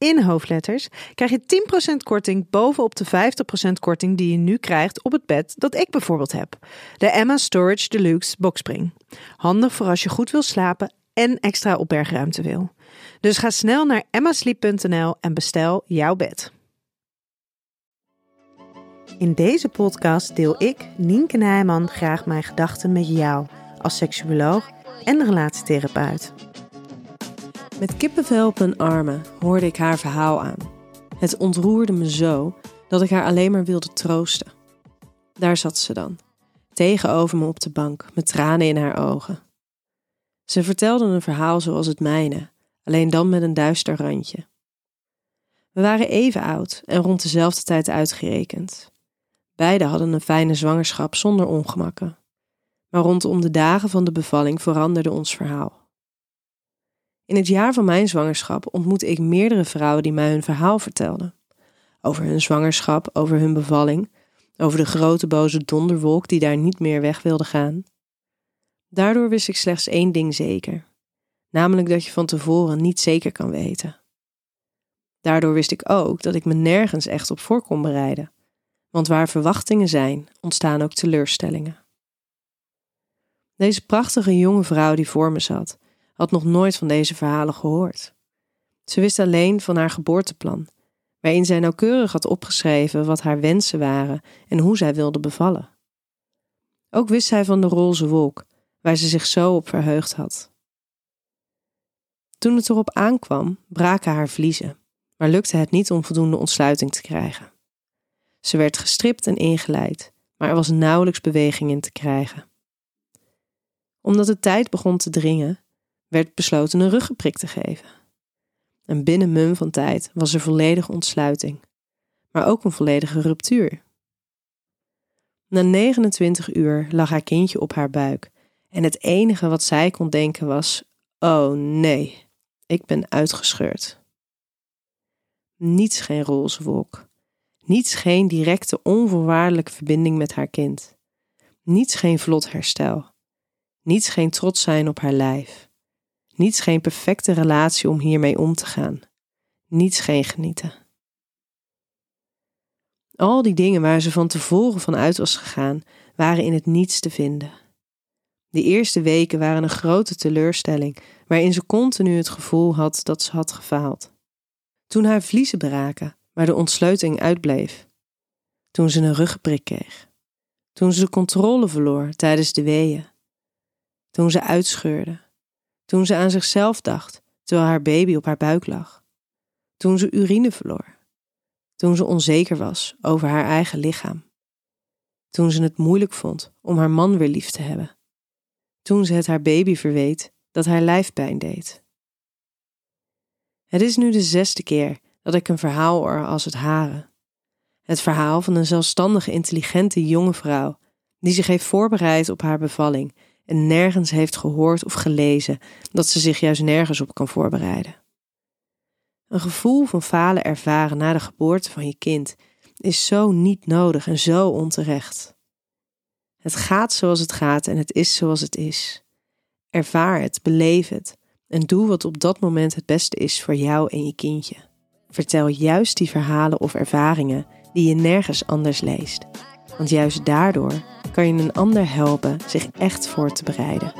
in hoofdletters krijg je 10% korting bovenop de 50% korting die je nu krijgt op het bed dat ik bijvoorbeeld heb. De Emma Storage Deluxe Boxspring. Handig voor als je goed wil slapen en extra opbergruimte wil. Dus ga snel naar emmasleep.nl en bestel jouw bed. In deze podcast deel ik, Nienke Nijman, graag mijn gedachten met jou als seksuoloog en relatietherapeut. Met kippenvel op mijn armen hoorde ik haar verhaal aan. Het ontroerde me zo dat ik haar alleen maar wilde troosten. Daar zat ze dan, tegenover me op de bank, met tranen in haar ogen. Ze vertelde een verhaal zoals het mijne, alleen dan met een duister randje. We waren even oud en rond dezelfde tijd uitgerekend. Beiden hadden een fijne zwangerschap zonder ongemakken. Maar rondom de dagen van de bevalling veranderde ons verhaal. In het jaar van mijn zwangerschap ontmoette ik meerdere vrouwen die mij hun verhaal vertelden. Over hun zwangerschap, over hun bevalling, over de grote boze donderwolk die daar niet meer weg wilde gaan. Daardoor wist ik slechts één ding zeker, namelijk dat je van tevoren niet zeker kan weten. Daardoor wist ik ook dat ik me nergens echt op voor kon bereiden, want waar verwachtingen zijn, ontstaan ook teleurstellingen. Deze prachtige jonge vrouw die voor me zat, had nog nooit van deze verhalen gehoord. Ze wist alleen van haar geboorteplan, waarin zij nauwkeurig had opgeschreven wat haar wensen waren en hoe zij wilde bevallen. Ook wist zij van de roze wolk, waar ze zich zo op verheugd had. Toen het erop aankwam, braken haar vliezen, maar lukte het niet om voldoende ontsluiting te krijgen. Ze werd gestript en ingeleid, maar er was nauwelijks beweging in te krijgen. Omdat de tijd begon te dringen, werd besloten een ruggeprik te geven. En binnen mum van tijd was er volledige ontsluiting, maar ook een volledige ruptuur. Na 29 uur lag haar kindje op haar buik en het enige wat zij kon denken was: Oh nee, ik ben uitgescheurd. Niets geen roze wolk. Niets geen directe onvoorwaardelijke verbinding met haar kind. Niets geen vlot herstel. Niets geen trots zijn op haar lijf. Niets geen perfecte relatie om hiermee om te gaan. Niets geen genieten. Al die dingen waar ze van tevoren van uit was gegaan, waren in het niets te vinden. De eerste weken waren een grote teleurstelling, waarin ze continu het gevoel had dat ze had gefaald. Toen haar vliezen braken, maar de ontsluiting uitbleef. Toen ze een ruggenprik kreeg. Toen ze de controle verloor tijdens de weeën. Toen ze uitscheurde toen ze aan zichzelf dacht, terwijl haar baby op haar buik lag. Toen ze urine verloor. Toen ze onzeker was over haar eigen lichaam. Toen ze het moeilijk vond om haar man weer lief te hebben. Toen ze het haar baby verweet dat haar lijf pijn deed. Het is nu de zesde keer dat ik een verhaal hoor als het hare. Het verhaal van een zelfstandige, intelligente jonge vrouw die zich heeft voorbereid op haar bevalling en nergens heeft gehoord of gelezen dat ze zich juist nergens op kan voorbereiden. Een gevoel van falen ervaren na de geboorte van je kind is zo niet nodig en zo onterecht. Het gaat zoals het gaat en het is zoals het is. Ervaar het, beleef het en doe wat op dat moment het beste is voor jou en je kindje. Vertel juist die verhalen of ervaringen die je nergens anders leest, want juist daardoor kan je een ander helpen zich echt voor te bereiden.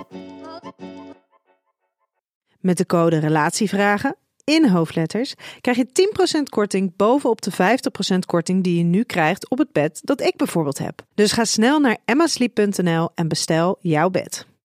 Met de code RELATIEVRAGEN in hoofdletters krijg je 10% korting bovenop de 50% korting die je nu krijgt op het bed dat ik bijvoorbeeld heb. Dus ga snel naar emmasleep.nl en bestel jouw bed.